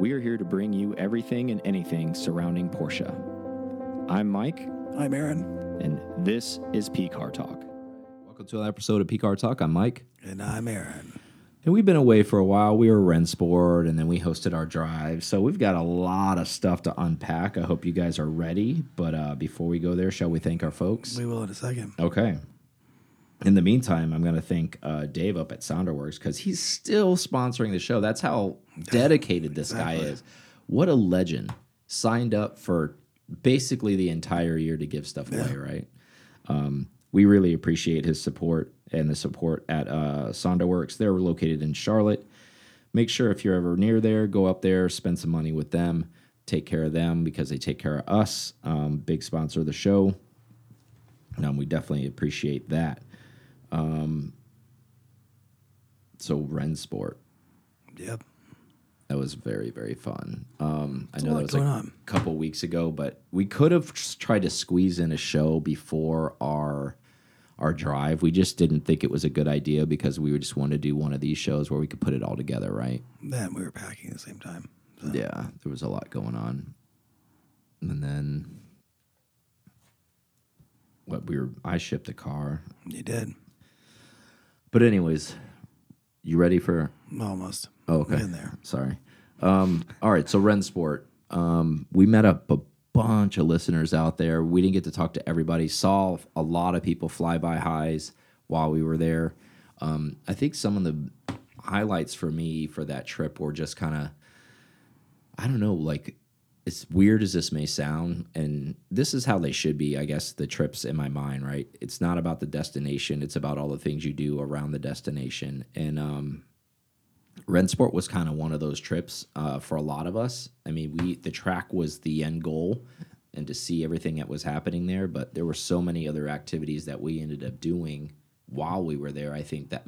We are here to bring you everything and anything surrounding Porsche. I'm Mike, I'm Aaron. and this is P Car Talk. Welcome to another episode of P Car Talk. I'm Mike. And I'm Aaron. And we've been away for a while. We were Rennsport and then we hosted our drive. So we've got a lot of stuff to unpack. I hope you guys are ready. But uh, before we go there, shall we thank our folks? We will in a second. Okay. In the meantime, I'm going to thank uh, Dave up at Sounderworks because he's still sponsoring the show. That's how dedicated this guy is. What a legend. Signed up for basically the entire year to give stuff away, right? Um, we really appreciate his support and the support at uh, Sonderworks. They're located in Charlotte. Make sure if you're ever near there, go up there, spend some money with them, take care of them because they take care of us. Um, big sponsor of the show. Um, we definitely appreciate that. Um, so Rennsport, Yep. that was very very fun. Um, I know that was like on. a couple weeks ago, but we could have tried to squeeze in a show before our our drive. We just didn't think it was a good idea because we just wanted to do one of these shows where we could put it all together, right? Then we were packing at the same time. So, Yeah, there was a lot going on, and then what we were. I shipped the car, You did. But anyways, you ready for Almost. Oh, okay. In there. Sorry. Um, all right. So Rennsport, um, we met up a bunch of listeners out there. We didn't get to talk to everybody. Saw a lot of people fly by highs while we were there. Um, I think some of the highlights for me for that trip were just kind of, I don't know, like as weird as this may sound, and this is how they should be, I guess, the trips in my mind, right? It's not about the destination, it's about all the things you do around the destination. And um, Rennsport was kind of one of those trips uh, for a lot of us. I mean, we the track was the end goal, and to see everything that was happening there. But there were so many other activities that we ended up doing while we were there. I think that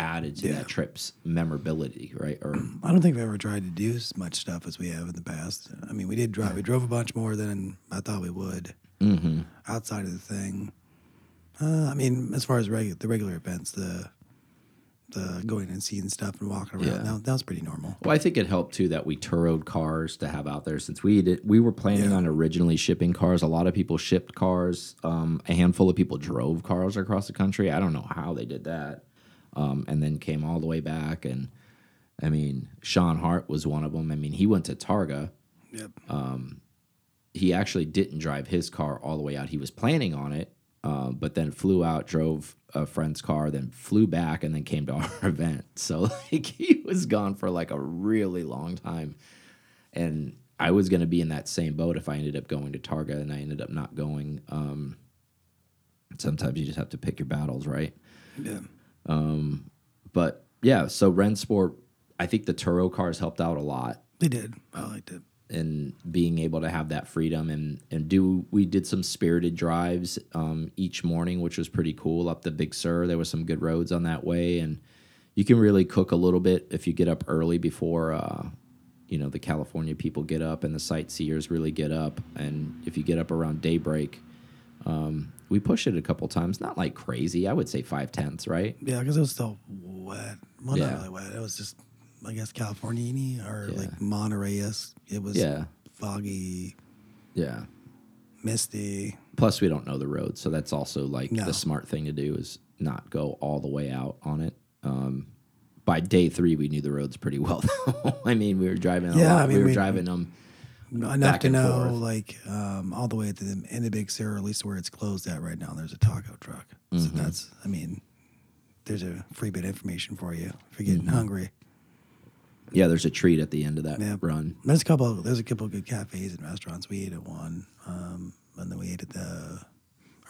added to Yeah. that trip's memorability, right? Or I don't think we've ever tried to do as much stuff as we have in the past. I mean, we did drive. We drove a bunch more than I thought we would mm-hmm. outside of the thing. Uh, I mean, as far as regu- the regular events, the the going and seeing stuff and walking around, Yeah. that, that was pretty normal. Well, I think it helped too that we touroed cars to have out there since we did, we were planning Yeah. on originally shipping cars. A lot of people shipped cars. Um, a handful of people drove cars across the country. I don't know how they did that, um, and then came all the way back. And I mean, Sean Hart was one of them. I mean, he went to Targa. Yep. He actually didn't drive his car all the way out. He was planning on it, uh, but then flew out, drove a friend's car, then flew back, and then came to our event. So like he was gone for like a really long time, and I was going to be in that same boat if I ended up going to Targa, and I ended up not going. Um, sometimes you just have to pick your battles, right? Yeah. But yeah, so Rennsport, I think the Turo cars helped out a lot. They did. I liked it. and being able to have that freedom and and do we did some spirited drives um, each morning, which was pretty cool up the Big Sur. There was some good roads on that way, and you can really cook a little bit if you get up early before uh, you know the California people get up and the sightseers really get up, and if you get up around daybreak. Um, we pushed it a couple times, not like crazy. I would say five tenths, right? Yeah, because it was still wet. Well, Yeah. not really wet. It was just, I guess, California or Yeah. like Monterey. It was Yeah, foggy, yeah. misty. Plus, we don't know the road, so that's also like No. the smart thing to do is not go all the way out on it. Um, by day three, we knew the roads pretty well. I mean, we were driving. A Yeah, lot. I mean, we were we- driving them. Enough to know, forth. like, um, all the way at the end of Big Sur, at least where it's closed at right now. There's a taco truck, so Mm-hmm. that's. I mean, there's a free bit of information for you if you're getting Mm-hmm. hungry. Yeah, there's a treat at the end of that Yeah. run. There's a couple. There's a couple of good cafes and restaurants. We ate at one, um, and then we ate at the,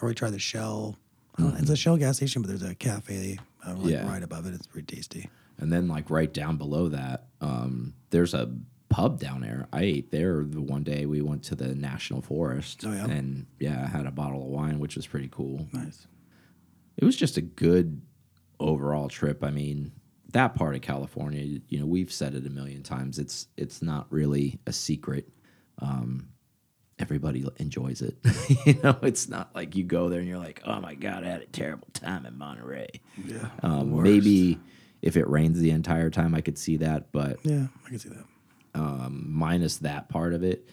or we tried the Shell. Uh, it's a Shell gas station, but there's a cafe uh, like Mm-hmm. Yeah. right above it. It's pretty tasty. And then, like right down below that, um, there's a pub down there. I ate there the one day we went to the national forest. Oh, yeah? and yeah, I had a bottle of wine, which was pretty cool. Nice. it was just a good overall trip. I mean, that part of California, you know, we've said it a million times. It's it's not really a secret. Um, everybody enjoys it. you know, it's not like you go there and you're like, oh my god, I had a terrible time in Monterey. Yeah. Um, maybe if it rains the entire time, I could see that, but Yeah, I can see that. Um, minus that part of it.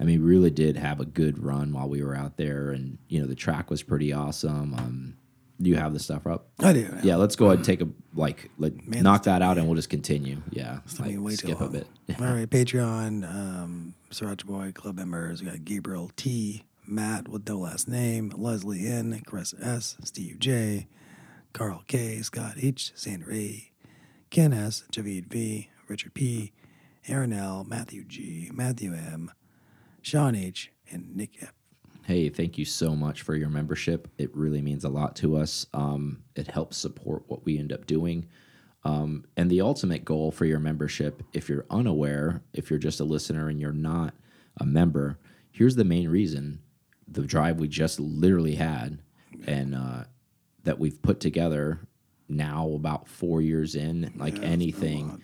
I mean, we really did have a good run while we were out there, and you know the track was pretty awesome. Um, do you have the stuff up? I do. Yeah, let's go ahead and take a like let, Man, knock that out, and we'll just continue. Yeah, like, way skip a bit. All right, Patreon, um, Sriracha Boy Club members. We got Gabriel T, Matt with no last name, Leslie N, Chris S, Steve J, Carl K, Scott H, Sandra A, Ken S, Javid V, Richard P, Aaron L, Matthew G, Matthew M, Sean H, and Nick F. Hey, thank you so much for your membership. It really means a lot to us. Um, it helps support what we end up doing. Um, and the ultimate goal for your membership, if you're unaware, if you're just a listener and you're not a member, here's the main reason the drive we just literally had and uh, that we've put together now about four years in, like anything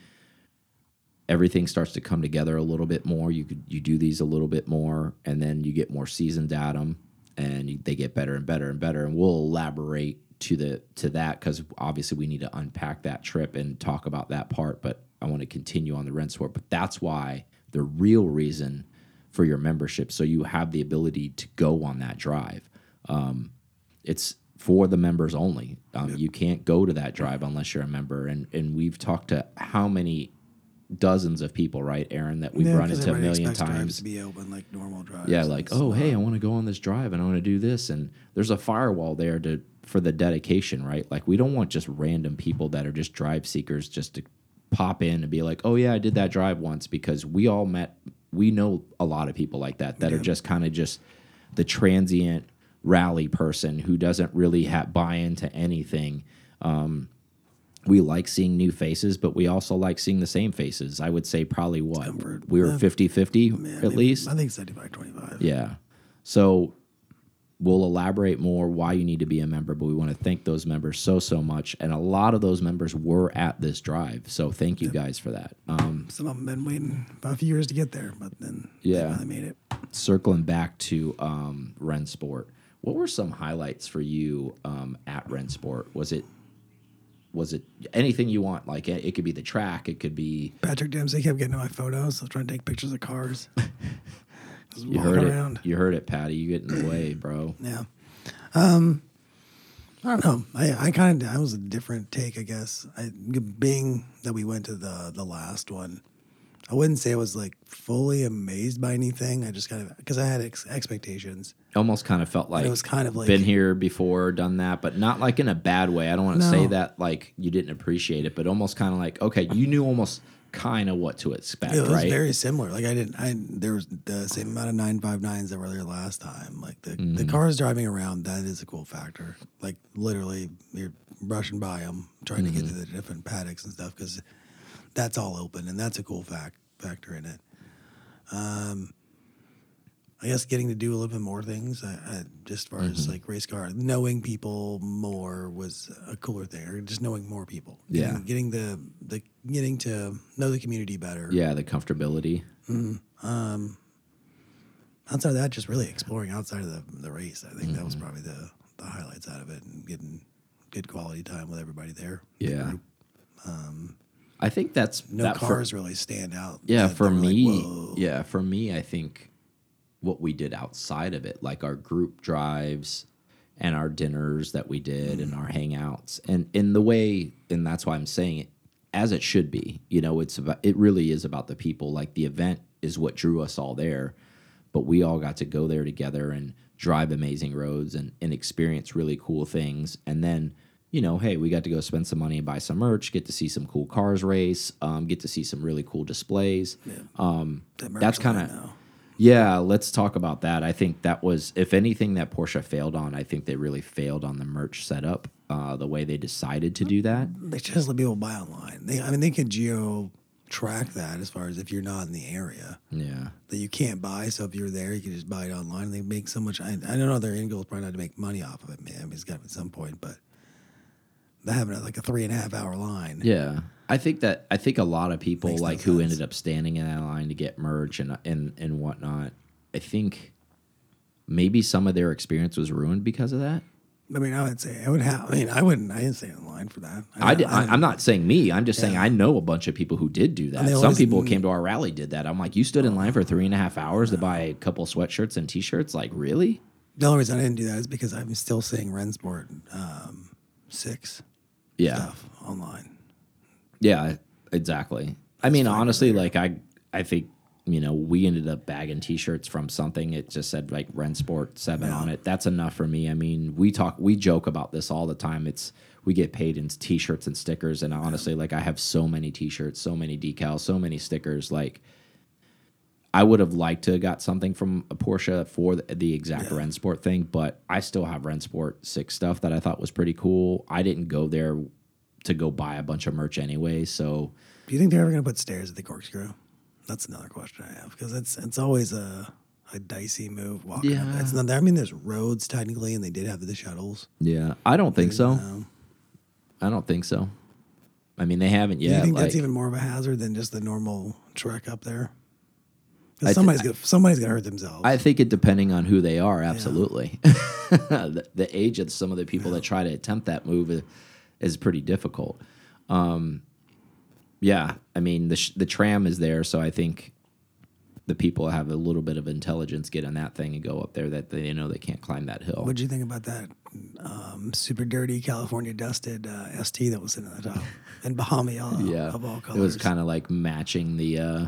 everything starts to come together a little bit more. You could you do these a little bit more, and then you get more seasoned at them, and you, they get better and better and better. And we'll elaborate to the to that because obviously we need to unpack that trip and talk about that part. But I want to continue on the Rennsport. But that's why the real reason for your membership, so you have the ability to go on that drive. Um, it's for the members only. Um, You can't go to that drive unless you're a member. And and we've talked to how many dozens of people, right, Aaron, that we've Yeah, run into a million times. to be open like normal drives. Yeah, like, oh, hey, I want to go on this drive and I want to do this, and there's a firewall there to for the dedication, right? Like, we don't want just random people that are just drive seekers just to pop in and be like, oh yeah, I did that drive once because we all met. We know a lot of people like that that are just kind of just the transient rally person who doesn't really buy into anything. Um, we like seeing new faces, but we also like seeing the same faces. I would say probably what we were Yeah. 50 50 Yeah, at least. I think 75 25. Yeah. So we'll elaborate more why you need to be a member, but we want to thank those members so, so much. And a lot of those members were at this drive. So thank you guys for that. Um, Some of them been waiting about a few years to get there, but then Yeah. they made it. circling back to um, Rennsport, what were some highlights for you um, at Rennsport? Was it was it anything you want? Like it, it could be the track, it could be Patrick Dempsey kept getting in my photos. I was trying to take pictures of cars. You heard around. it. You heard it, Patty. You get in the way, bro. Yeah. Um, I don't know. I, I kind of, I was a different take, I guess. I, being that we went to the, the last one, I wouldn't say I was like fully amazed by anything. I just kind of, because I had ex- expectations. almost kind of felt like it was kind of like- been here before, done that, but not like in a bad way. I don't want to say that like you didn't appreciate it, but almost kind of like okay, you knew almost kind of what to expect, It was right? very similar. Like I didn't. I there was the same amount of nine five nines that were there last time. Like the Mm-hmm. the cars driving around, that is a cool factor. Like literally, you're rushing by them, trying to get to Mm-hmm. the different paddocks and stuff because that's all open, and that's a cool fact factor in it. Um, I guess getting to do a little bit more things, I, I, just as far Mm-hmm. as like race car, knowing people more was a cooler thing, or just knowing more people. Yeah. getting, getting the the getting to know the community better. yeah, the comfortability. outside of that, just really exploring outside of the, the race. I think that was probably the, the highlights out of it and getting good quality time with everybody there. Yeah. group. I think that's No that for- cars really stand out. yeah, for were like, me, yeah, for me, I think what we did outside of it, like our group drives and our dinners that we did and mm. our hangouts, and in the way, and that's why I'm saying it as it should be. You know, it's about it really is about the people. Like the event is what drew us all there, but we all got to go there together and drive amazing roads and, and experience really cool things, and then. You know, hey, we got to go spend some money and buy some merch, get to see some cool cars race, um, get to see some really cool displays. That that's kinda- Yeah, let's talk about that. I think that was, if anything, that Porsche failed on. I think they really failed on the merch setup, uh, the way they decided to do that. They just let people buy online. They, I mean, they can geo track that as far as if you're not in the area Yeah, that you can't buy. So if you're there, you can just buy it online. They make so much. I, I don't know. Their end goal is probably not to make money off of it. Man, I mean, it's got to at some point, but having like a three and a half hour line. yeah. I think that I think a lot of people Makes no like who sense. ended up standing in that line to get merch and and and whatnot. I think maybe some of their experience was ruined because of that. I mean, I would say I would have. I mean, I wouldn't. I didn't stay in line for that. I, did, I, am not saying me. I'm just saying I know a bunch of people who did do that. Some people who came to our rally did that. I'm like, you stood in line for three and a half hours to buy a couple sweatshirts and t-shirts. Like, really? The only reason I didn't do that is because I'm still seeing Rennsport um, six Yeah, stuff online. yeah, exactly. I mean, honestly, like I, I think you know we ended up bagging t-shirts from something. It just said like Rennsport Seven on it. That's enough for me. I mean, we talk, we joke about this all the time. It's we get paid in t-shirts and stickers, and honestly, like I have so many t-shirts, so many decals, so many stickers, like. I would have liked to have got something from a Porsche for the, the exact Rennsport thing, but I still have Rennsport six stuff that I thought was pretty cool. I didn't go there to go buy a bunch of merch anyway, so Do you think they're ever going to put stairs at the corkscrew? That's another question I have because it's it's always a a dicey move walking up. Yeah. It's not there. I mean, there's roads technically, and they did have the shuttles. yeah, I don't think so. Um, I don't think so. I mean, they haven't yet. do you think like, that's even more of a hazard than just the normal trek up there? I 'Cause thi- somebody's gonna somebody's gonna hurt themselves. I think it depending on who they are, absolutely. the, the age of some of the people that try to attempt that move is, is pretty difficult. Um, yeah, I mean the sh the tram is there, so I think the people have a little bit of intelligence get on that thing and go up there that they know they can't climb that hill. What do you think about that um, super dirty California dusted uh, ST that was sitting at the top and Bahama yeah, of all colors? it was kind of like matching the uh,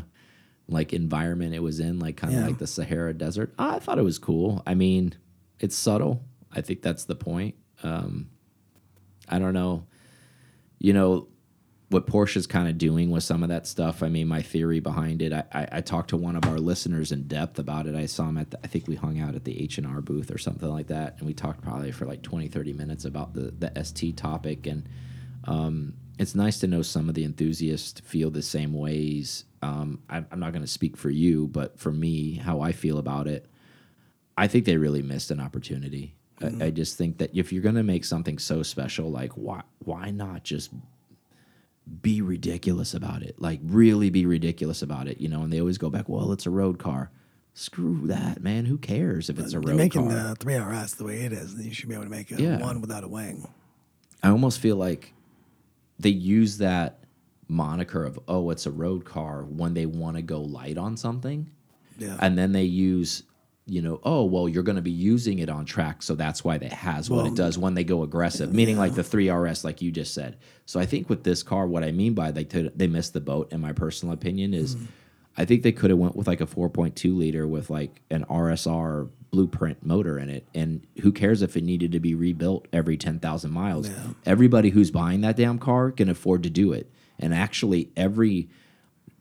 like environment it was in, like kind of Yeah. like the Sahara Desert. I thought it was cool. I mean, it's subtle. I think that's the point. Um, I don't know. You know what Porsche's kind of doing with some of that stuff. I mean, my theory behind it. I, I, I talked to one of our listeners in depth about it. I saw him at. The, I think we hung out at the H and R booth or something like that, and we talked probably for like 20, 30 minutes about the the ST topic and um, it's nice to know some of the enthusiasts feel the same ways. Um, I, I'm not going to speak for you, but for me, how I feel about it, I think they really missed an opportunity. I, I just think that if you're going to make something so special, like why why not just be ridiculous about it? Like really be ridiculous about it, you know? And they always go back, well, it's a road car. Screw that, man. Who cares if it's a They're road making car? the three RS the way it is, you should be able to make a Yeah. one without a wing. I almost feel like they use that moniker of oh it's a road car when they want to go light on something Yeah. and then they use you know oh well you're going to be using it on track so that's why it has what it does when they go aggressive meaning like the 3rs like you just said so i think with this car what i mean by they they missed the boat in my personal opinion is Mm-hmm. I think they could have went with like a 4.2 liter with like an rsr blueprint motor in it and who cares if it needed to be rebuilt every 10,000 miles Yeah. everybody who's buying that damn car can afford to do it and actually every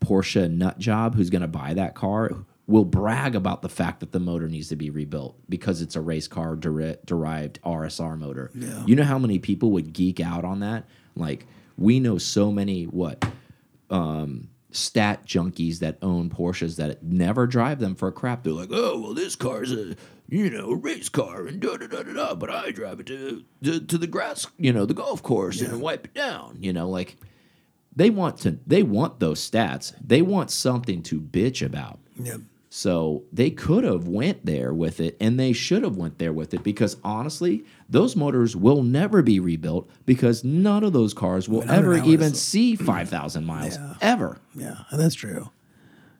Porsche nut job who's going to buy that car will brag about the fact that the motor needs to be rebuilt because it's a race car deri- derived RSR motor. Yeah. You know how many people would geek out on that? Like we know so many what um, stat junkies that own Porsches that never drive them for crap. They're like, oh well, this car's a you know race car and da da da da da, but I drive it to to, to the grass, you know, the golf course and wipe it down. You know, like they want to they want those stats. They want something to bitch about. Yep. So they could have went there with it and they should have went there with it because honestly, those motors will never be rebuilt because none of those cars will 100 ever even see 5,000 miles Yeah. ever. Yeah, and that's true.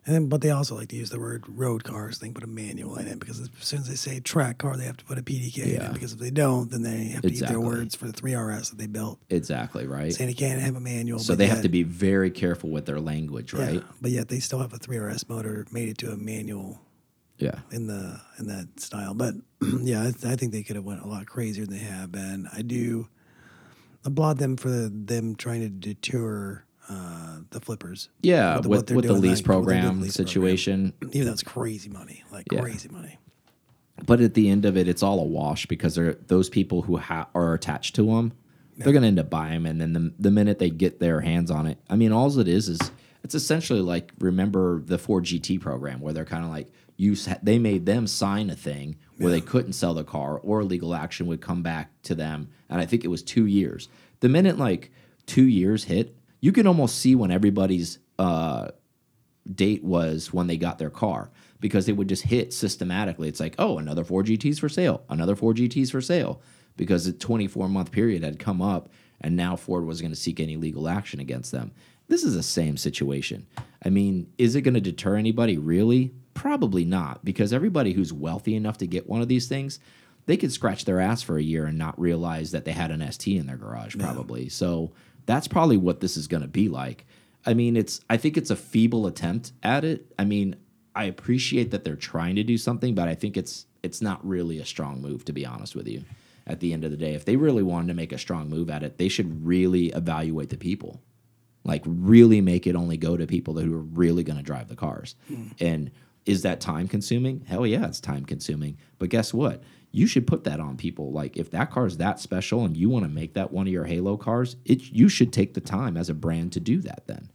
And then, but they also like to use the word road cars. They can put a manual in it because as soon as they say track car, they have to put a PDK in Yeah. it. Because if they don't, then they have to eat Exactly. their words for the three RS that they built, Exactly, right? saying they can't have a manual. So but they have yet- to be very careful with their language, yeah, right? but yet they still have a three RS motor made it to a manual Yeah. in the in that style. But yeah, I, I think they could have went a lot crazier than they have been. I do applaud them for them trying to deter uh, the flippers. Yeah, With the- with, they're with the lease like, what they did program lease program. situation. Even though it's crazy money, like Yeah. crazy money. But at the end of it, it's all a wash because they're, those people who ha- are attached to them, they're going to end up buying them. And then the, the minute they get their hands on it, I mean, all it is is it's essentially like remember the Ford GT program where they're kind of like you. They made them sign a thing where they couldn't sell the car or legal action would come back to them. And I think it was two years. The minute like two years hit, you can almost see when everybody's uh, date was when they got their car because they would just hit systematically. It's like, oh, another Ford GTs for sale, another Ford GTs for sale. because the 24 month period had come up and now Ford was going to seek any legal action against them. This is the same situation. I mean, is it going to deter anybody really? Probably not, because everybody who's wealthy enough to get one of these things, they could scratch their ass for a year and not realize that they had an ST in their garage, probably. So that's probably what this is going to be like. I mean, it's I think it's a feeble attempt at it. I mean, I appreciate that they're trying to do something, but I think it's it's not really a strong move to be honest with you. At the end of the day, if they really wanted to make a strong move at it, they should really evaluate the people. Like really make it only go to people who are really going to drive the cars. Hmm. And is that time consuming? Hell yeah, it's time consuming. But guess what? You should put that on people. Like if that car is that special and you want to make that one of your Halo cars, it you should take the time as a brand to do that. Then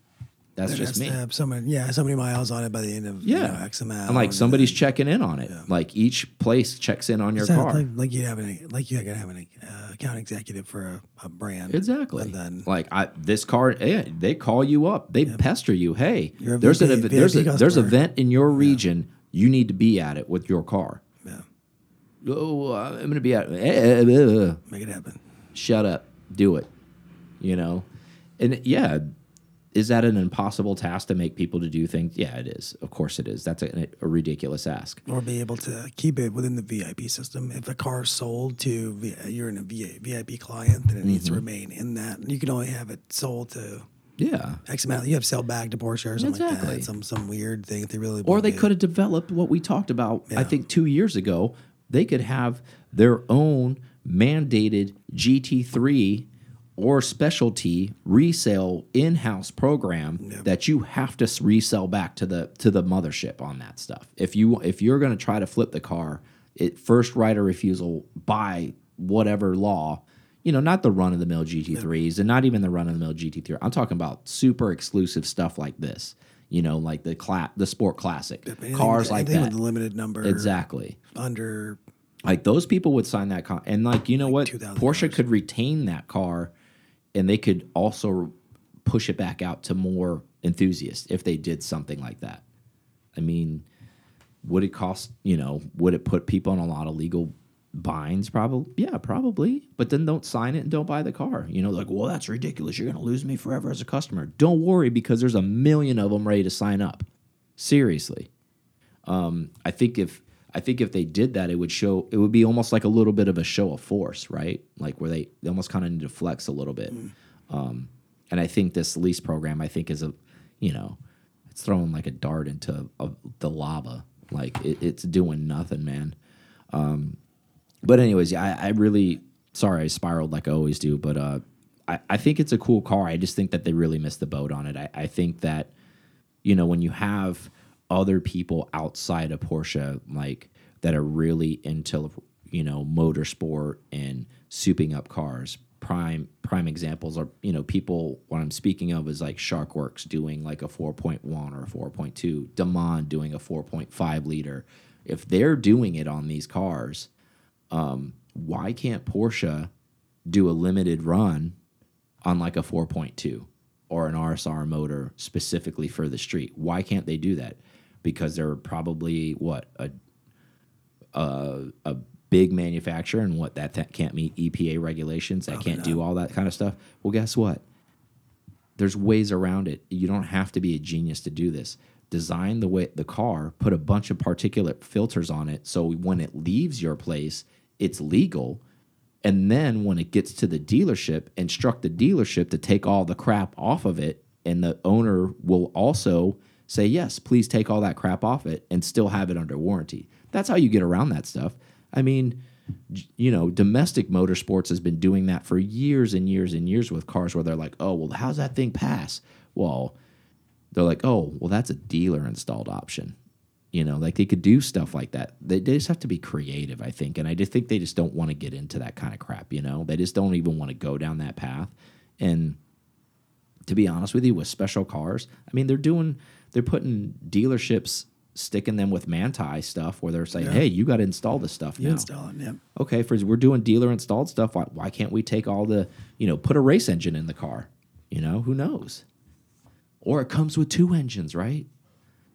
that's just me. have so many, yeah, so many miles on it by the end of you Yeah, know, X amount. and like somebody's and checking in on it. Like each place checks in on your car. like, like you have an like you gotta have an uh, account executive for a, a brand. Exactly. And then like I, this car, yeah, they call you up, they pester you. Hey, a there's an VIP ev- there's a there's an event in your region. You need to be at it with your car. Yeah, Oh, I'm going to be at. eh. make it happen. Shut up, do it. You know, and yeah, is that an impossible task to make people to do things? Yeah, it is. Of course, it is. That's a, a ridiculous ask. Or be able to keep it within the VIP system. If a car is sold to you're in a VIP client, then it needs Mm-hmm. to remain in that. You can only have it sold to Yeah. X amount. You have sell back to Porsche or something like that. Some some weird thing if they really or they could have developed what we talked about i think two years ago they could have their own mandated gt3 or specialty resale in-house program that you have to resell back to the to the mothership on that stuff if you if you're going to try to flip the car it first right of refusal by whatever law you know, not the run of the mill GT3s and not even the run of the mill GT3. I'm talking about super exclusive stuff like this. You know, like the cla- the sport classic Anything- cars like that. with limited number. Exactly. Under Like those people would sign that con and like you know what Porsche could retain that car and they could also push it back out to more enthusiasts if they did something like that. I mean, would it cost, you know, would it put people in a lot of legal binds probably? Yeah, probably. But then don't sign it and don't buy the car. You know, like, well, that's ridiculous. You're going to lose me forever as a customer. Don't worry because there's a million of them ready to sign up. Seriously. Um, I think if I think if they did that, it would show. It would be almost like a little bit of a show of force, right? Like where they, they almost kind of need to flex a little bit. Um, and I think this lease program, I think, is a, you know, it's throwing like a dart into a, the lava. Like it, it's doing nothing, man. Um, but anyways, yeah, I, I really sorry I spiraled like I always do, but uh, I, I think it's a cool car. I just think that they really missed the boat on it. I, I think that you know, when you have other people outside of Porsche, like that are really into, you know, motorsport and souping up cars. Prime prime examples are, you know, people. What I'm speaking of is like SharkWerks doing like a 4.1 or a 4.2, Damon doing a 4.5 liter. If they're doing it on these cars, um, why can't Porsche do a limited run on like a 4.2 or an RSR motor specifically for the street. Why can't they do that? Because they're probably what a a, a big manufacturer and what that th- can't meet EPA regulations. That oh, can't do all that kind of stuff. Well, guess what? There's ways around it. You don't have to be a genius to do this. Design the way the car, put a bunch of particulate filters on it so when it leaves your place, it's legal and then when it gets to the dealership, instruct the dealership to take all the crap off of it. And the owner will also say, yes, please take all that crap off it and still have it under warranty. That's how you get around that stuff. I mean, you know, domestic motorsports has been doing that for years and years and years with cars where they're like, oh, well, how's that thing pass? Well, they're like, oh, well, that's a dealer installed option. You know, like they could do stuff like that. They, they just have to be creative, I think. And I just think they just don't want to get into that kind of crap, you know? They just don't even want to go down that path. And to be honest with you, with special cars, I mean, they're doing, they're putting dealerships, sticking them with Manthey stuff where they're saying, hey, you got to install this stuff you now install it. Yeah. okay, for we're doing dealer installed stuff. Why, why can't we take all the, you know, put a race engine in the car? You know, who knows? Or it comes with two engines, right?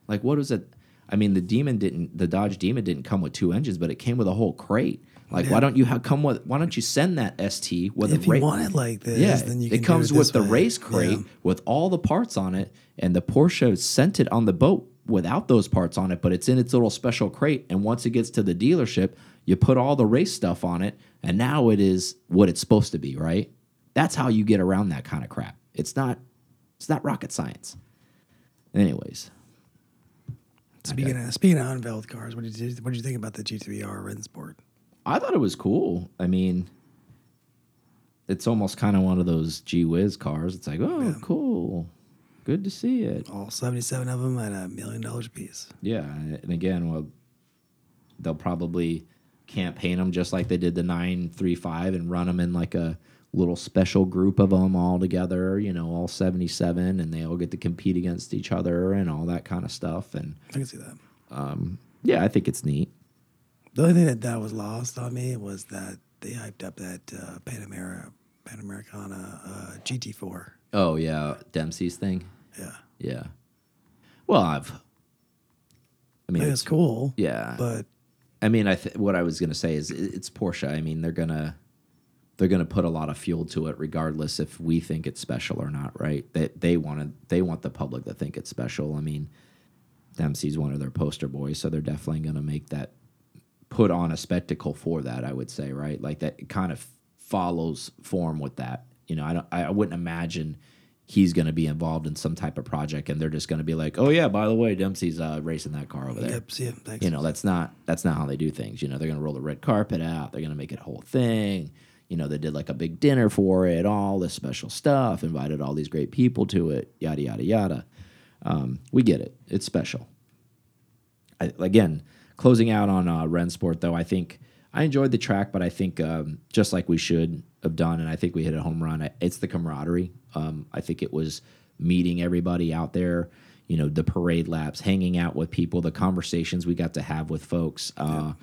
Like, what was it? I mean, the Demon didn't, the Dodge Demon didn't come with two engines, but it came with a whole crate. Like, why don't you have come with? Why don't you send that ST with If a you want it like this, yeah, then you can it comes it with the race crate Yeah. with all the parts on it, and the Porsche sent it on the boat without those parts on it, but it's in its little special crate. And once it gets to the dealership, you put all the race stuff on it, and now it is what it's supposed to be, right? That's how you get around that kind of crap. It's not, it's not rocket science. Anyways, Speaking of speaking of unveiled cars, what did you what did you think about the GT3 R Rennsport? I thought it was cool. I mean, it's almost kind of one of those G Whiz cars. It's like, oh, cool, good to see it. All seventy seven of them at a million dollars a piece. Yeah, and again, well, they'll probably campaign them just like they did the nine three five and run them in like a little special group of them all together. You know, all seventy seven, and they all get to compete against each other and all that kind of stuff. And I can see that. Um, yeah, I think it's neat. The only thing that, that was lost on me was that they hyped up that uh, Panamera Panamericana uh, GT4. Oh yeah, Dempsey's thing. Yeah, Yeah. Well, I've. I mean, it's it's cool. Yeah. but I mean, I th what I was gonna say is it's Porsche. I mean, they're gonna they're gonna put a lot of fuel to it, regardless if we think it's special or not, right? They they want to they want the public to think it's special. I mean, Dempsey's one of their poster boys, so they're definitely gonna make that put on a spectacle for that. I would say, right? Like that kind of follows form with that. You know, I don't I wouldn't imagine he's going to be involved in some type of project and they're just going to be like, "Oh yeah, by the way, Dempsey's uh, racing that car over there." yep, see, thanks. You know, that's not that's not how they do things. You know, they're gonna roll the red carpet out. They're gonna make it a whole thing. You know, they did like a big dinner for it, all this special stuff, invited all these great people to it, yada yada yada. Um, we get it. It's special. I, again, closing out on uh, Rennsport though, I think I enjoyed the track, but I think um, just like we should have done, and I think we hit a home run. It's the camaraderie. Um, I think it was meeting everybody out there. You know, the parade laps, hanging out with people, the conversations we got to have with folks uh,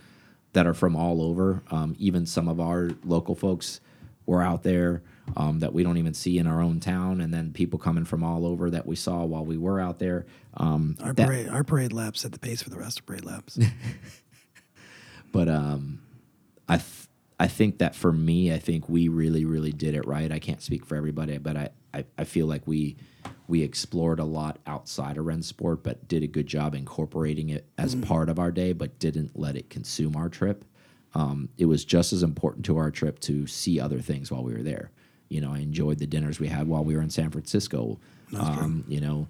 that are from all over. Um, even some of our local folks were out there um, that we don't even see in our own town, and then people coming from all over that we saw while we were out there. Um, our that- parade, our parade laps set the pace for the rest of parade laps. but um, I th I think that for me, I think we really really did it right. I can't speak for everybody, but I I, I feel like we we explored a lot outside of Rennsport, but did a good job incorporating it as part of our day, but didn't let it consume our trip. Um, it was just as important to our trip to see other things while we were there. You know, I enjoyed the dinners we had while we were in San Francisco. Um, you know,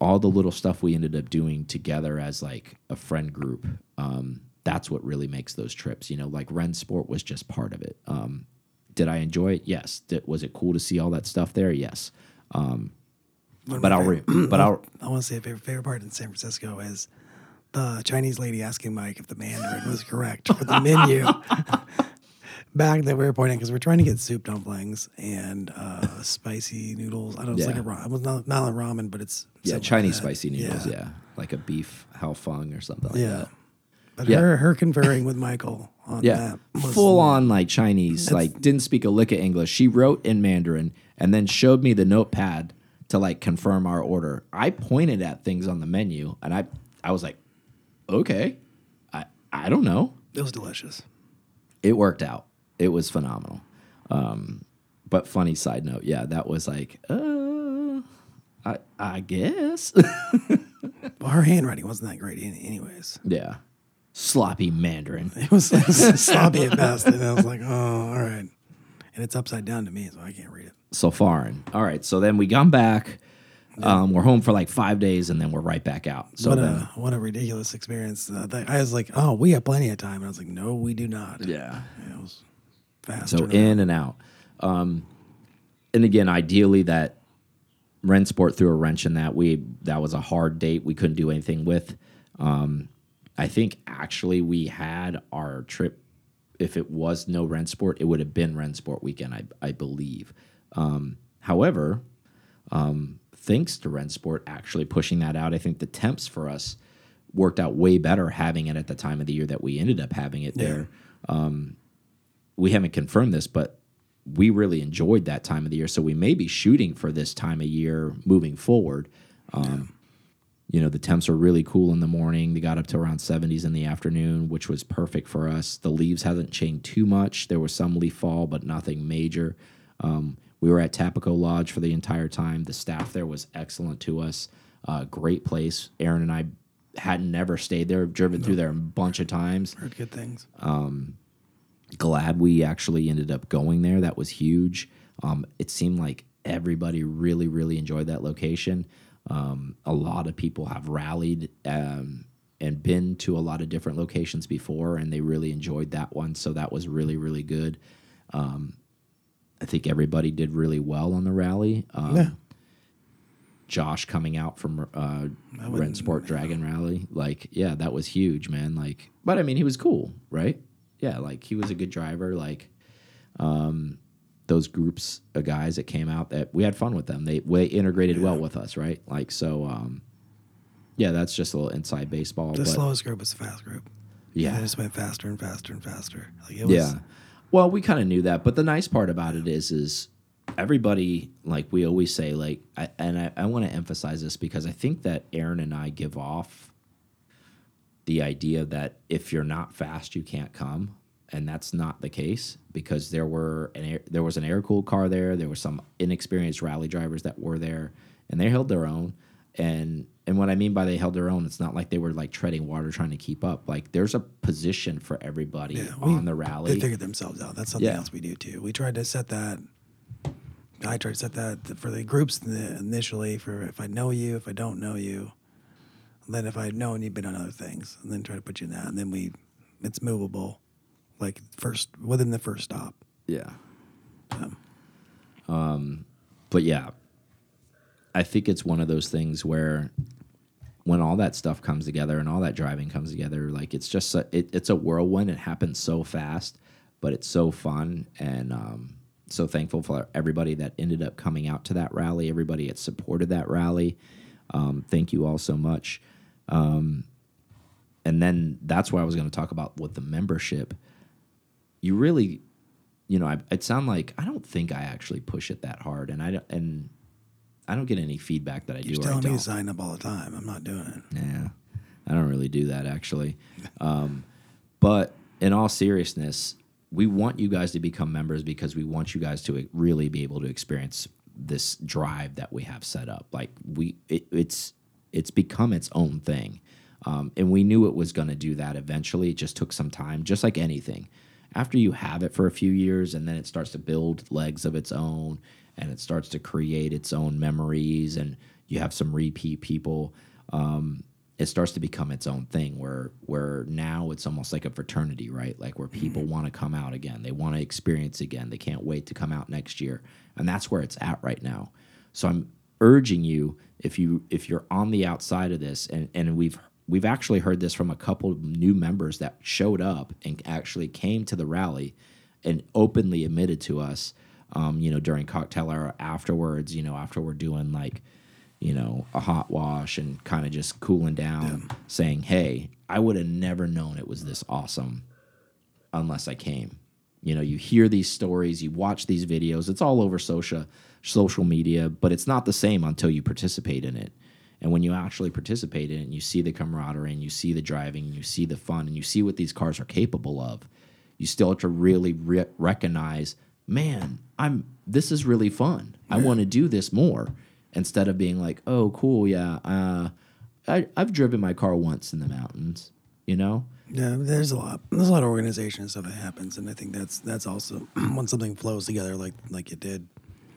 all the little stuff we ended up doing together as like a friend group um, that's what really makes those trips you know like Rennsport was just part of it. Um, did i enjoy it? Yes. Did, was it cool to see all that stuff there? Yes. Um, but i'll favorite- but i'll I want to say a favorite, favorite part in San Francisco is the Chinese lady asking Mike if the Mandarin was correct for the menu. Back that we were pointing because we're trying to get soup dumplings and uh, spicy noodles. I don't know. It's like a ramen. It was not, not a ramen, but it's yeah something like chinese that. spicy noodles yeah. like a beef hao fung or something like Yeah. that But Yeah. her her conferring with Michael on yeah that was full on like chinese like didn't speak a lick of english she wrote in mandarin and then showed me the notepad to like confirm our order i pointed at things on the menu and i i was like okay i i don't know It was delicious. it worked out. It was phenomenal. Um, but funny side note, yeah, that was like, uh, I I guess, her handwriting wasn't that great, anyways. yeah, sloppy Mandarin. It was, it was sloppy at best, and I was like, oh, all right. And it's upside down to me, so I can't read it. So foreign. All right, so then we come back. Um, we're home for like five days, and then we're right back out. So what then, a what a ridiculous experience! Uh, that- I was like, "Oh, we have plenty of time." And I was like, "No, we do not." yeah, it was fast. So turnaround. in and out. Um, and again, ideally that Rennsport threw a wrench in that. We that was a hard date. We couldn't do anything with. Um, I think actually we had our trip. If it was no Rennsport, it would have been Rennsport weekend. I I believe. Um, however, um, thanks to Rennsport actually pushing that out, I think the temps for us worked out way better having it at the time of the year that we ended up having it there we haven't confirmed this, but we really enjoyed that time of the year. So we may be shooting for this time of year moving forward. Um, you know, the temps are really cool in the morning. They got up to around 70s in the afternoon, which was perfect for us. The leaves hasn't changed too much. There was some leaf fall, but nothing major. Um, we were at Tapoco Lodge for the entire time. The staff there was excellent to us. Uh, great place. Aaron and I hadn't never stayed there, driven through there a bunch of times Heard good things. Glad we actually ended up going there. That was huge. Um, it seemed like everybody really, really enjoyed that location. Um, a lot of people have rallied um, and been to a lot of different locations before, and they really enjoyed that one. So that was really, really good. Um, I think everybody did really well on the rally. Um, Yeah. Josh coming out from uh, Rent Sport Dragon Rally, like, yeah, that was huge, man. Like, but I mean, he was cool, right? Yeah, like he was a good driver. Like, um, those groups of guys that came out, that we had fun with them. They they integrated well with us, right? Like, so, um, yeah, that's just a little inside baseball. The but slowest group was the fast group. yeah, and It just went faster and faster and faster. Like it was, yeah. Well, we kind of knew that, but the nice part about it is, is everybody like we always say, like, I, and I, I want to emphasize this because I think that Aaron and I give off the idea that if you're not fast, you can't come, and that's not the case because there were an air, there was an air cooled car there, there were some inexperienced rally drivers that were there, and they held their own. And and what I mean by they held their own, it's not like they were like treading water trying to keep up. Like there's a position for everybody Yeah, we- on the rally. They figured themselves out. That's something Yeah. else we do too. We tried to set that. I tried to set that for the groups initially for if I know you, if I don't know you, then if I've known you'd been on other things, and then try to put you in that, and then we, it's movable, like first within the first stop. Yeah. Um, But yeah, I think it's one of those things where when all that stuff comes together and all that driving comes together, like it's just a, it, it's a whirlwind. It happens so fast, but it's so fun and um, so thankful for everybody that ended up coming out to that rally. Everybody that supported that rally. Um, thank you all so much. Um, and then that's where I was going to talk about with the membership. You really you know, I, it sound like I don't think I actually push it that hard, and I don't, and I don't get any feedback that I You're do telling me to sign up all the time. I'm not doing it. Yeah, I don't really do that actually. Um, but in all seriousness, we want you guys to become members because we want you guys to really be able to experience this drive that we have set up. Like we, it, it's it's become its own thing, um, and we knew it was going to do that eventually. It just took some time, just like anything. After you have it for a few years, and then it starts to build legs of its own, and it starts to create its own memories, and you have some repeat people. Um, it starts to become its own thing where where now it's almost like a fraternity right like where people want to come out again they want to experience again they can't wait to come out next year and that's where it's at right now so i'm urging you if you if you're on the outside of this and and we've we've actually heard this from a couple of new members that showed up and actually came to the rally and openly admitted to us um, you know during cocktail hour afterwards you know after we're doing like you know, a hot wash and kind of just cooling down, saying, "Hey, I would have never known it was this awesome unless I came." You know, you hear these stories, you watch these videos. It's all over social social media, but it's not the same until you participate in it. And when you actually participate in it, and you see the camaraderie, and you see the driving, and you see the fun, and you see what these cars are capable of, you still have to really re recognize, man, I'm this is really fun. I want to do this more instead of being like, oh, cool, yeah, uh, I, I've driven my car once in the mountains, you know. Yeah, there's a lot. There's a lot of organization and stuff that happens, and I think that's that's also when something flows together like like it did.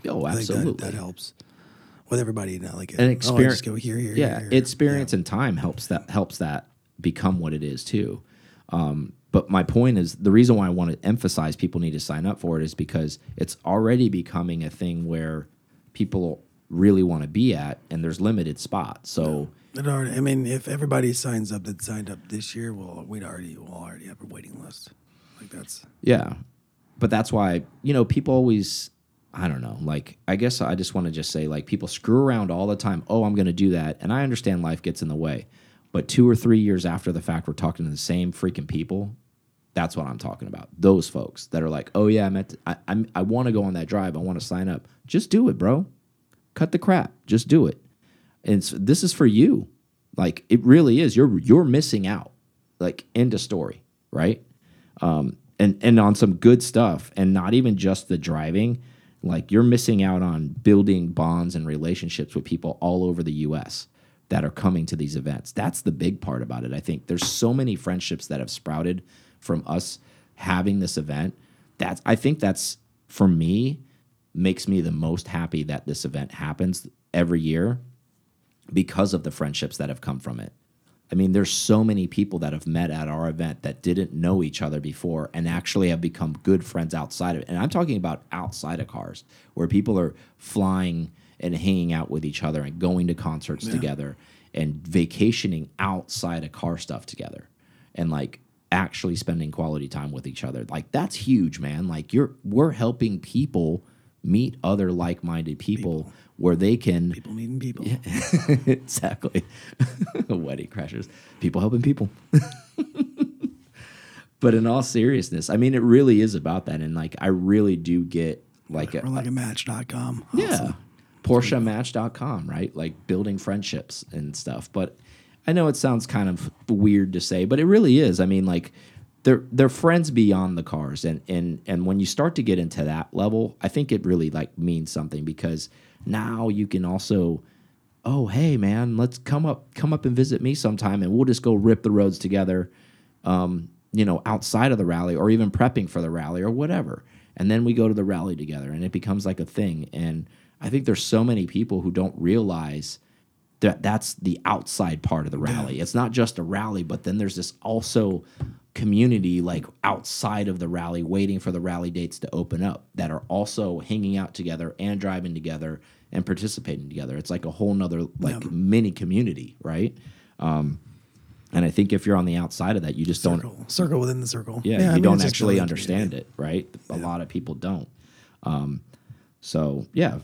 Oh, absolutely. that, that helps with everybody. Not like Oh, experience just go here, here, yeah here. experience and time helps that helps that become what it is too um, but my point is the reason why i want to emphasize people need to sign up for it is because it's already becoming a thing where people really want to be at and there's limited spots so It already, I mean, if everybody signs up that signed up this year, well, we'd already we'll already have a waiting list. Like that's Yeah. But that's why, you know, people always I don't know, like I guess I just want to just say like people screw around all the time. Oh, I'm going to do that. And I understand life gets in the way. But 2 or 3 years after the fact we're talking to the same freaking people. That's what I'm talking about. Those folks that are like, "Oh yeah, I meant to, I I'm, I want to go on that drive. I want to sign up." Just do it, bro. Cut the crap. Just do it. And it's, this is for you. Like it really is. You're you're missing out. Like end of story, right? Um, and and on some good stuff, and not even just the driving. Like you're missing out on building bonds and relationships with people all over the U.S. that are coming to these events. That's the big part about it. I think there's so many friendships that have sprouted from us having this event. That's I think that's for me makes me the most happy that this event happens every year because of the friendships that have come from it. I mean, there's so many people that have met at our event that didn't know each other before and actually have become good friends outside of it. And I'm talking about outside of cars, where people are flying and hanging out with each other and going to concerts together and vacationing outside of car stuff together and like actually spending quality time with each other. Like that's huge, man. Like you're we're helping people meet other like-minded people, where they can People meeting people. exactly. Wedding crashers. People helping people. but in all seriousness, I mean, it really is about that. And like, I really do get like a, like a match.com. yeah, Awesome. PorscheMatch.com, right? Like building friendships and stuff. But I know it sounds kind of weird to say, but it really is. I mean, like they're they're friends beyond the cars, and and and when you start to get into that level, I think it really like means something because now you can also. Oh hey man, let's come up come up and visit me sometime, and we'll just go rip the roads together um, you know, outside of the rally or even prepping for the rally or whatever. And then we go to the rally together and it becomes like a thing. And I think there's so many people who don't realize that that's the outside part of the rally. It's not just a rally, but then there's this also community like outside of the rally waiting for the rally dates to open up that are also hanging out together and driving together and participating together. It's like a whole nother like mini community, right? Um, and I think if you're on the outside of that, you just don't Circle. Circle within the circle. yeah, I you mean, don't actually understand community. it, right? A lot of people don't. Um, so yeah,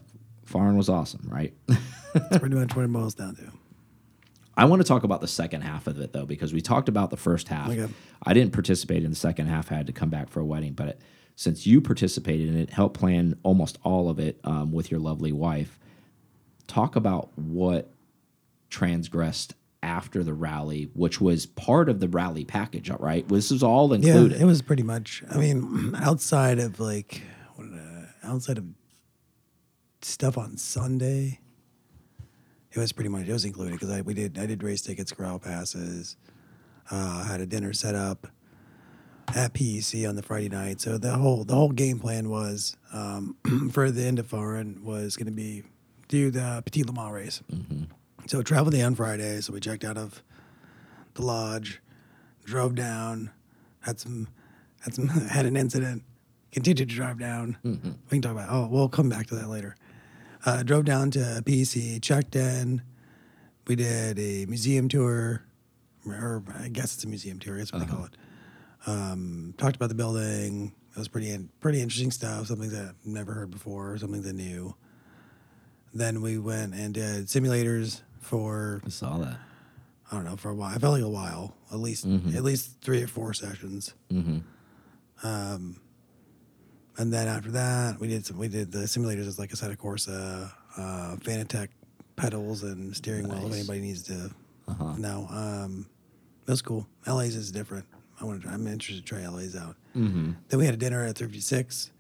Fahren was awesome, right? That's pretty much what it boils down to. I want to talk about the second half of it though, because we talked about the first half. Okay. I didn't participate in the second half. I had to come back for a wedding, but it, since you participated in it, helped plan almost all of it um, with your lovely wife. Talk about what transgressed after the rally, which was part of the rally package, all right? This is all included. Yeah, it was pretty much. I mean, outside of like, what, uh, outside of stuff on Sunday, it was pretty much it was included because I we did I did race tickets, corral passes, uh, had a dinner set up at PEC on the Friday night. So the whole the whole game plan was um, for the end of Fahren was going to be do the Petit Le Mans race. So travel day on Friday. So we checked out of the lodge, drove down, had some, had some, had an incident, continued to drive down. We can talk about. Oh, we'll come back to that later. Uh, drove down to PC, checked in. We did a museum tour, or I guess it's a museum tour. That's what they call it. Um, talked about the building. It was pretty pretty interesting stuff. Something that I've never heard before. Something that new. Then we went and did simulators for I saw that. I don't know for a while. I felt like a while, at least at least three or four sessions. Mm-hmm. Um, and then after that, we did some. We did the simulators as like Assetto Corsa, uh, Fanatec pedals and steering wheel. If anybody needs to Uh-huh. know, um, that's cool. LA's is different. I want to. I'm interested to try LA's out. Mm-hmm. Then we had a dinner at 56.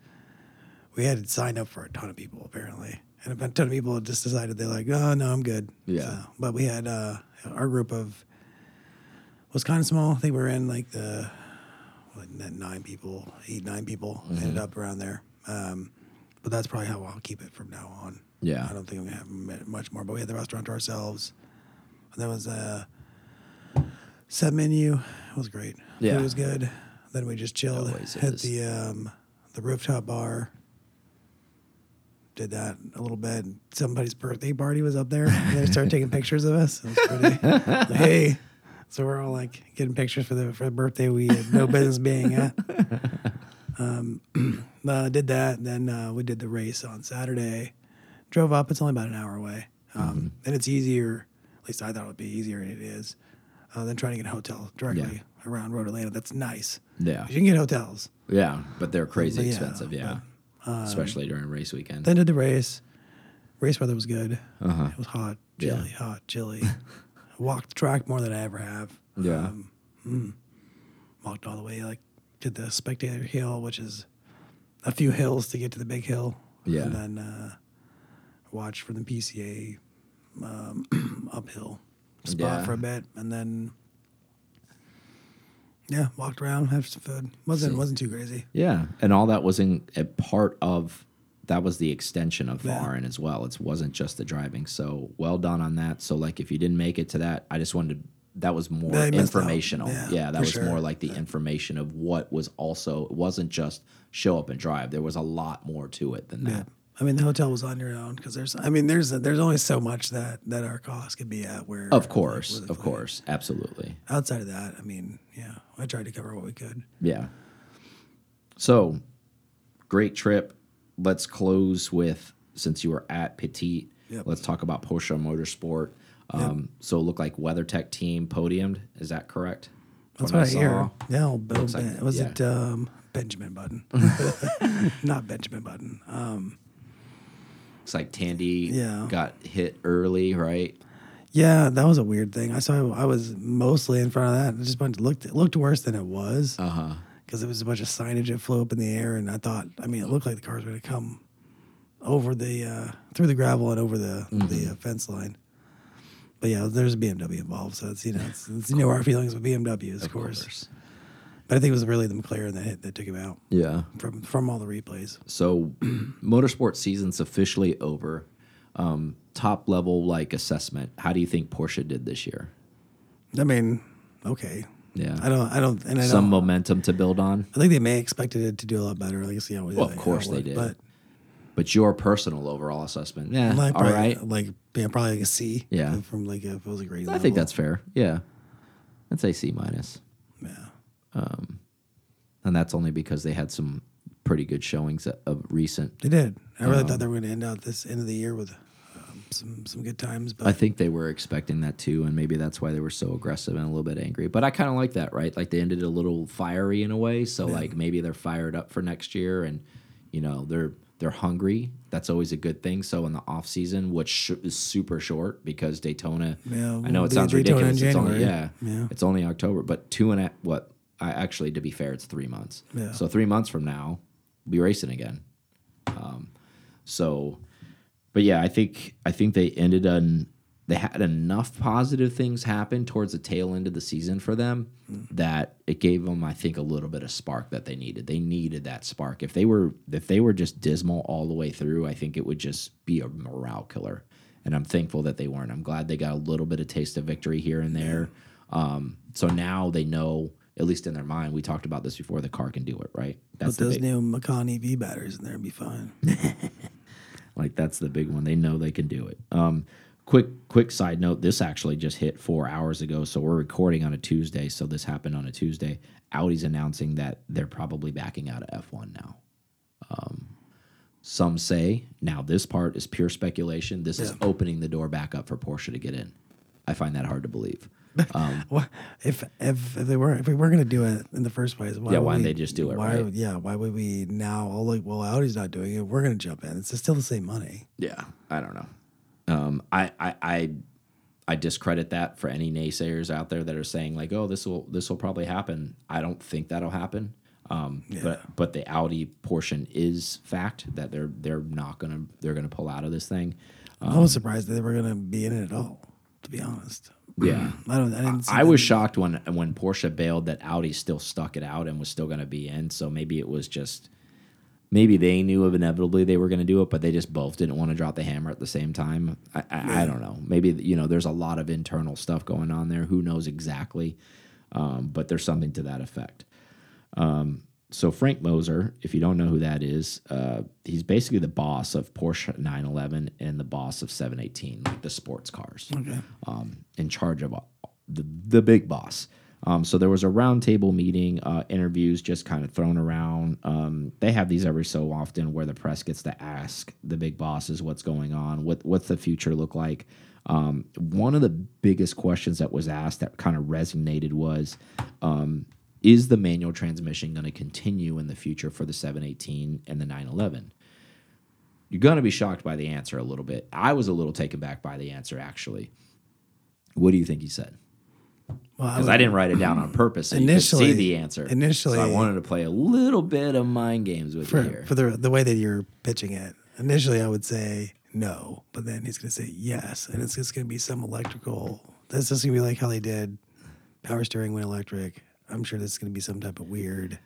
We had signed up for a ton of people apparently, and a ton of people just decided they're like, "Oh no, I'm good." Yeah. So, but we had uh, our group of was kind of small. I think we were in like the what, nine people, eight nine people. Ended up around there. Um, but that's probably how I'll keep it from now on. Yeah. I don't think we have much more. But we had the restaurant to ourselves. And there was a set menu. It was great. Yeah. Food was good. Then we just chilled at the um, the rooftop bar. Did that a little bit. Somebody's birthday party was up there. And they started taking pictures of us. It was pretty. hey, so we're all like getting pictures for the for the birthday we had no business being at. Um, uh, did that. Then uh, we did the race on Saturday. Drove up. It's only about an hour away, um, and it's easier. At least I thought it would be easier, and it is. Uh, than trying to get a hotel directly around Road Atlanta. That's nice. Yeah. You can get hotels. Yeah, but they're crazy But yeah, expensive. Yeah, especially during race weekend. Then did the race. Race weather was good. Uh-huh. It was hot, Yeah. chilly, hot, chilly. walked the track more than I ever have. Yeah. Um, mm, walked all the way like to the spectator hill, which is a few hills to get to the big hill. Yeah. And then uh, watched from the PCA um, uphill spot Yeah. for a bit, and then yeah, walked around, had some food. wasn't See. wasn't too crazy. Yeah, and all that was in a part of that was the extension of Yeah. Fahren as well. It wasn't just the driving. So well done on that. So like if you didn't make it to that, I just wanted to, that was more Yeah, you missed out. informational. Yeah, Yeah, that was sure. more like the information of what was also it wasn't just show up and drive. There was a lot more to it than that. I mean, the hotel was on your own because there's. I mean, there's there's only so much that that our cost could be at. Where Of course, a of course, absolutely. Outside of that, I mean, yeah, I tried to cover what we could. Yeah. So, great trip. Let's close with since you were at Petit. Yep. Let's talk about Porsche Motorsport. Um, So it looked like WeatherTech team podiumed. Is that correct? That's What what I, hear. Yeah, well, Bill Looks like- was yeah. it um, Benjamin Button? Not Benjamin Button. Um, Looks like Tandy Yeah. got hit early, right? yeah, that was a weird thing. I saw. I was mostly in front of that. It just looked it looked worse than it was Uh huh. Because it was a bunch of signage that flew up in the air, and I thought. I mean, it looked like the cars were going to come over the uh, through the gravel and over the Mm-hmm. the uh, fence line. But yeah, there's a BMW involved, so it's you know it's, it's you know our feelings with BMWs, of, course. But I think it was really the McLaren that hit that took him out Yeah. from from all the replays. So, motorsport season's officially over. Um, top level like assessment. How do you think Porsche did this year? I mean, okay. Yeah. I don't. I don't. And I Some don't. momentum to build on. I think they may expected it to do a lot better. Like, see how Well, of course they did. But But your personal overall assessment, yeah, like, all probably, right. like yeah, probably like a C. Yeah. from like a, if it was a grade. I think that's fair. Yeah, I'd say C minus, yeah. Um, and that's only because they had some pretty good showings of recent. They did. I really Um, thought they were going to end out this end of the year with some some good times. But I think they were expecting that too, and maybe that's why they were so aggressive and a little bit angry. But I kind of like that, right? Like they ended a little fiery in a way, so like maybe they're fired up for next year, and you know they're they're hungry. That's always a good thing. So in the off season, which sh is super short because Daytona. Yeah, I know it sounds Daytona ridiculous. It's only yeah, Yeah. it's only October, but two and a what? I actually, to be fair, it's three months. Yeah. So three months from now, we'll be racing again. Um, so, but yeah, I think I think they ended on they had enough positive things happen towards the tail end of the season for them that it gave them, I think, a little bit of spark that they needed. They needed that spark. If they were if they were just dismal all the way through, I think it would just be a morale killer. And I'm thankful that they weren't. I'm glad they got a little bit of taste of victory here and there. Um, so now they know, at least in their mind, we talked about this before. The car can do it, right? put the those big- new Macan EV batteries in there and be fine. Like that's the big one. They know they can do it. Um, quick, quick side note: this actually just hit four hours ago, so we're recording on a Tuesday. So this happened on a Tuesday. Audi's announcing that they're probably backing out of F1 now. Um, some say now this part is pure speculation. This is opening the door back up for Porsche to get in. I find that hard to believe. What if if if they were if we were going to do it in the first place? Why Yeah, why didn't we- they just do it, Why? right? Yeah, why would we now? all like, well, Audi's not doing it. We're going to jump in. It's still the same money. Yeah, I don't know. Um, I, I I I discredit that for any naysayers out there that are saying like, oh, this will this will probably happen. I don't think that'll happen. Um, but but the Audi portion is fact that they're they're not gonna they're gonna pull out of this thing. I was surprised that they were going to be in it at all. To be honest. Yeah. I don't. I didn't. See I was shocked when when Porsche bailed that Audi still stuck it out and was still going to be in. So maybe it was just maybe they knew of inevitably they were going to do it, but they just both didn't want to drop the hammer at the same time. I, I, I don't know. Maybe you know there's a lot of internal stuff going on there. Who knows exactly? Um, but there's something to that effect. Um, so Frank Moser, if you don't know who that is, uh, he's basically the boss of Porsche 911 and the boss of 718, like the sports cars Okay. um, in charge of uh, the, the big boss. Um, so there was a roundtable meeting, uh, interviews just kind of thrown around. Um, they have these every so often where the press gets to ask the big bosses what's going on, what what's the future look like. Um, one of the biggest questions that was asked that kind of resonated was, um, is the manual transmission going to continue in the future for the 718 and the 911? You're going to be shocked by the answer a little bit. I was a little taken back by the answer actually What do you think he said? Because would- I didn't write it down on purpose, so Initially- see the answer. initially- so I wanted to play a little bit of mind games with for, you here. for the the way that you're pitching it. Initially, I would say no, but then he's going to say yes, and it's just going to be some electrical. This is going to be like how they did power steering went electric. I'm sure this is going to be some type of weird,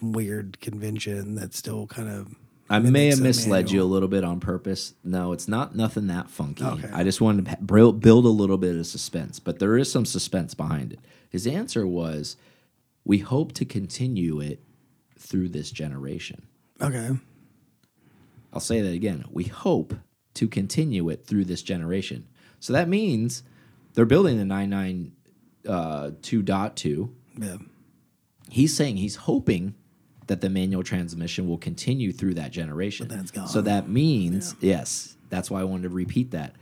weird convention that's still kind of. I may have misled you a little bit on purpose. No, it's not nothing that funky. Okay. I just wanted to build a little bit of suspense, but there is some suspense behind it. His answer was, "We hope to continue it through this generation." Okay. I'll say that again. We hope to continue it through this generation. So that means they're building the Uh, 992.2. Yeah. He's saying he's hoping that the manual transmission will continue through that generation. But then it's gone. So that means, yes, that's why I wanted to repeat that.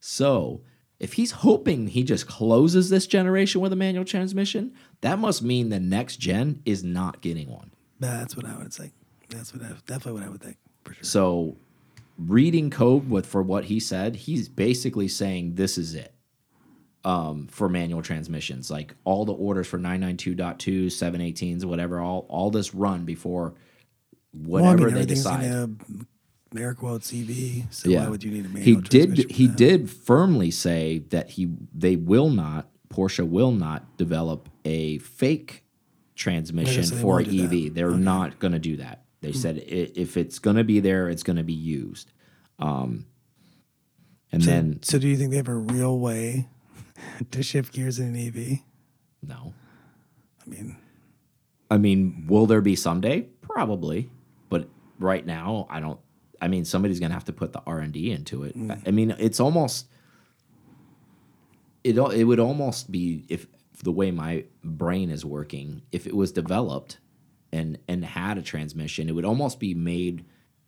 So if he's hoping he just closes this generation with a manual transmission, that must mean the next gen is not getting one. That's what I would say. That's what I, definitely what I would think for sure. So, reading code with for what he said, he's basically saying this is it um, for manual transmissions. Like all the orders for 992.2, 718s, whatever, all all this run before Well, I whatever mean, they decide. gonna air quotes EV. So yeah, why would you need a manual he did. He did firmly say that he they will not. Porsche will not develop a fake transmission so for that. EV. They're not going to do that. They said if it's going to be there, it's going to be used. Um, and So, then so do you think they have a real way to shift gears in an EV? no, I mean, I mean, will there be someday? Probably, but right now, I don't. I mean, somebody's gonna have to put the R and D into it. I- I mean, it's almost. It it would almost be if the way my brain is working, if it was developed, and and had a transmission, it would almost be made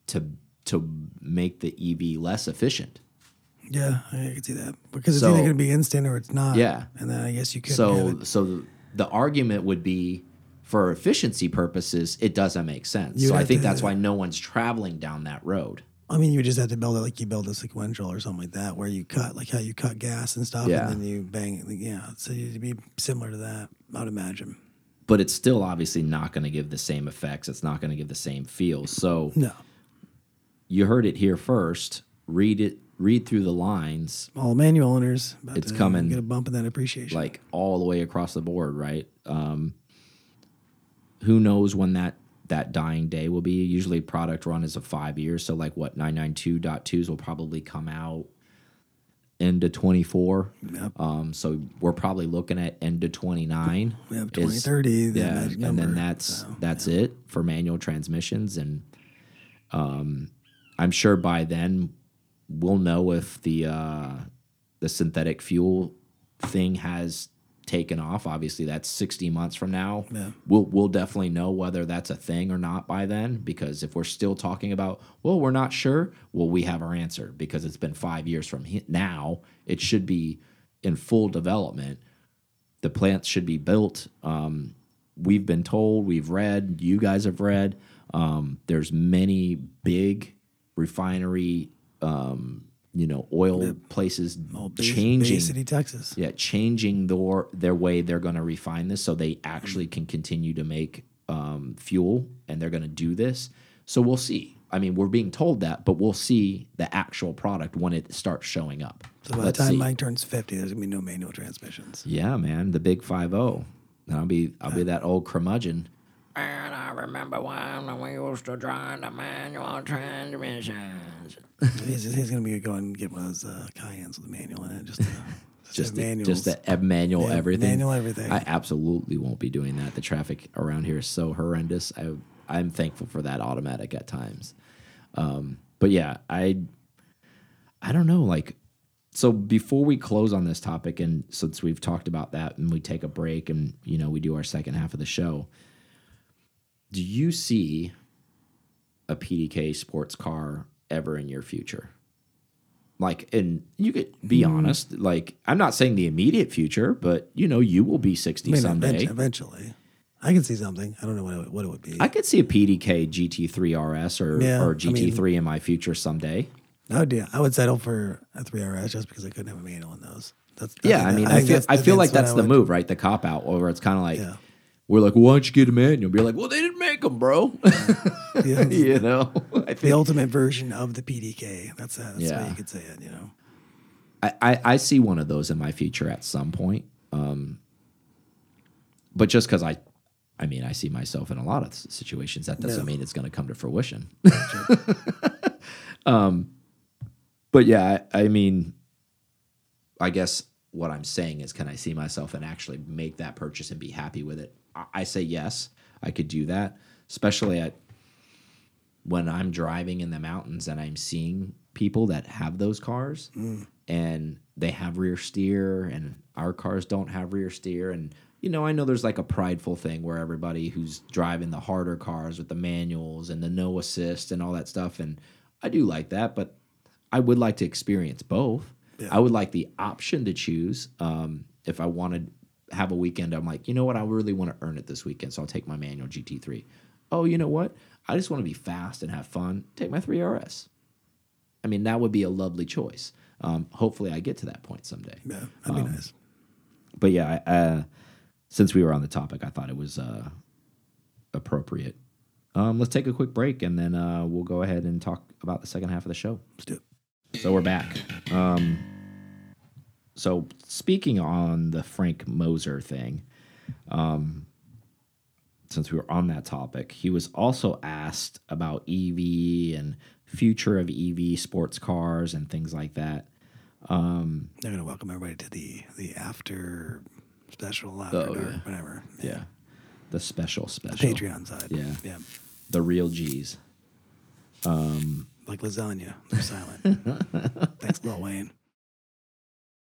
to to make the EV less efficient. Yeah, I can see that because it's So- either going to be instant or it's not. Yeah. and then I guess you could. So so the argument would be for efficiency purposes, it doesn't make sense. You so I think to- that's why no one's traveling down that road. I mean, you just have to build it like you build a sequential or something like that, where you cut like how you cut gas and stuff, Yeah. and then you bang. it. Yeah, so it'd be similar to that, I would imagine. But it's still obviously not going to give the same effects. It's not going to give the same feel. So No, you heard it here first. Read it. Read through the lines, all manual owners, about It's coming, Get a bump in that appreciation. like all the way across the board, right? Um, who knows when that that dying day will be? Usually, product run is a five years. So, like what 992.2s will probably come out end of 24. Yep. Um, so we're probably looking at end of 29. we have 2030. the yeah, and number, then that's so, that's it for manual transmissions, and um, I'm sure by then we'll know if the uh, the synthetic fuel thing has taken off. Obviously, that's 60 months from now. Yeah. We'll we'll definitely know whether that's a thing or not by then. Because if we're still talking about, well, we're not sure. Well, we have our answer because it's been five years from now. It should be in full development. The plants should be built. Um, we've been told, we've read, you guys have read. Um, there's many big refinery, um, you know, oil places Bay- Bay changing. City, Texas. Yeah, changing their their way they're going to refine this so they actually can continue to make um, fuel, and they're going to do this. So we'll see. I mean, we're being told that, but we'll see the actual product when it starts showing up. So by Let's the time see. Mike turns 50, there's gonna be no manual transmissions. Yeah, man, the big five zero. And I'll be I'll be that old curmudgeon. And I remember when we used to drive the manual transmissions. he's, he's gonna be going and get one of those uh, Cayennes with a manual in it, just to, just, Just the, just the manual Yeah, everything. manual everything. I absolutely won't be doing that. The traffic around here is so horrendous. I I'm thankful for that automatic at times. Um, but yeah, I I don't know. Like, so before we close on this topic, and since we've talked about that, and we take a break, and you know we do our second half of the show, do you see a PDK sports car ever in your future? Like, and you could be Hmm. honest. Like, I'm not saying the immediate future, but you know, you will be 60 I mean, someday. eventually, I can see something. I don't know what it, what it would be. I could see a PDK GT3 RS or, Yeah, or I mean- GT3 in my future someday. I would, yeah, I would settle for a three RS just because I couldn't have a manual in those. That's, Yeah, think I mean, I, think feel that's- I feel like what that's the would- move, right? The cop out, where it's kind of like Yeah. We're like, well, why don't you get a manual? Be like, well, they didn't make them, bro. Yeah, you know, I the ultimate version of the PDK. That's, uh, that's Yeah. way you could say it. You know, I, I, I see one of those in my future at some point. Um, but just because I, I mean, I see myself in a lot of situations, that doesn't Yeah. mean it's going to come to fruition. um, but yeah, I, I mean, I guess what I'm saying is, can I see myself and actually make that purchase and be happy with it? I, say yes, I could do that, especially at when I'm driving in the mountains and I'm seeing people that have those cars mm. and they have rear steer and our cars don't have rear steer and you know I know there's like a prideful thing where everybody who's driving the harder cars with the manuals and the no assist and all that stuff and I do like that but I would like to experience both. I would like the option to choose um, if I wanted have a weekend. I'm like, you know what? I really want to earn it this weekend, so I'll take my manual GT3. Oh, you know what? I just want to be fast and have fun. Take my 3RS. I mean, that would be a lovely choice. Um, hopefully, I get to that point someday. yeah, that'd be nice. But yeah, I- uh, since we were on the topic, I thought it was uh, appropriate. Um, let's take a quick break and then uh, we'll go ahead and talk about the second half of the show. Let's do it. So we're back. Um, so speaking on the Frank Moser thing, um, since we were on that topic, he was also asked about EV and future of EV sports cars and things like that. Um, They're gonna welcome everybody to the the after special after Oh, yeah. whatever. yeah, the special special Patreon side. Yeah. yeah, the real G's. Like lasagna. They're silent. Thanks, Lil Wayne.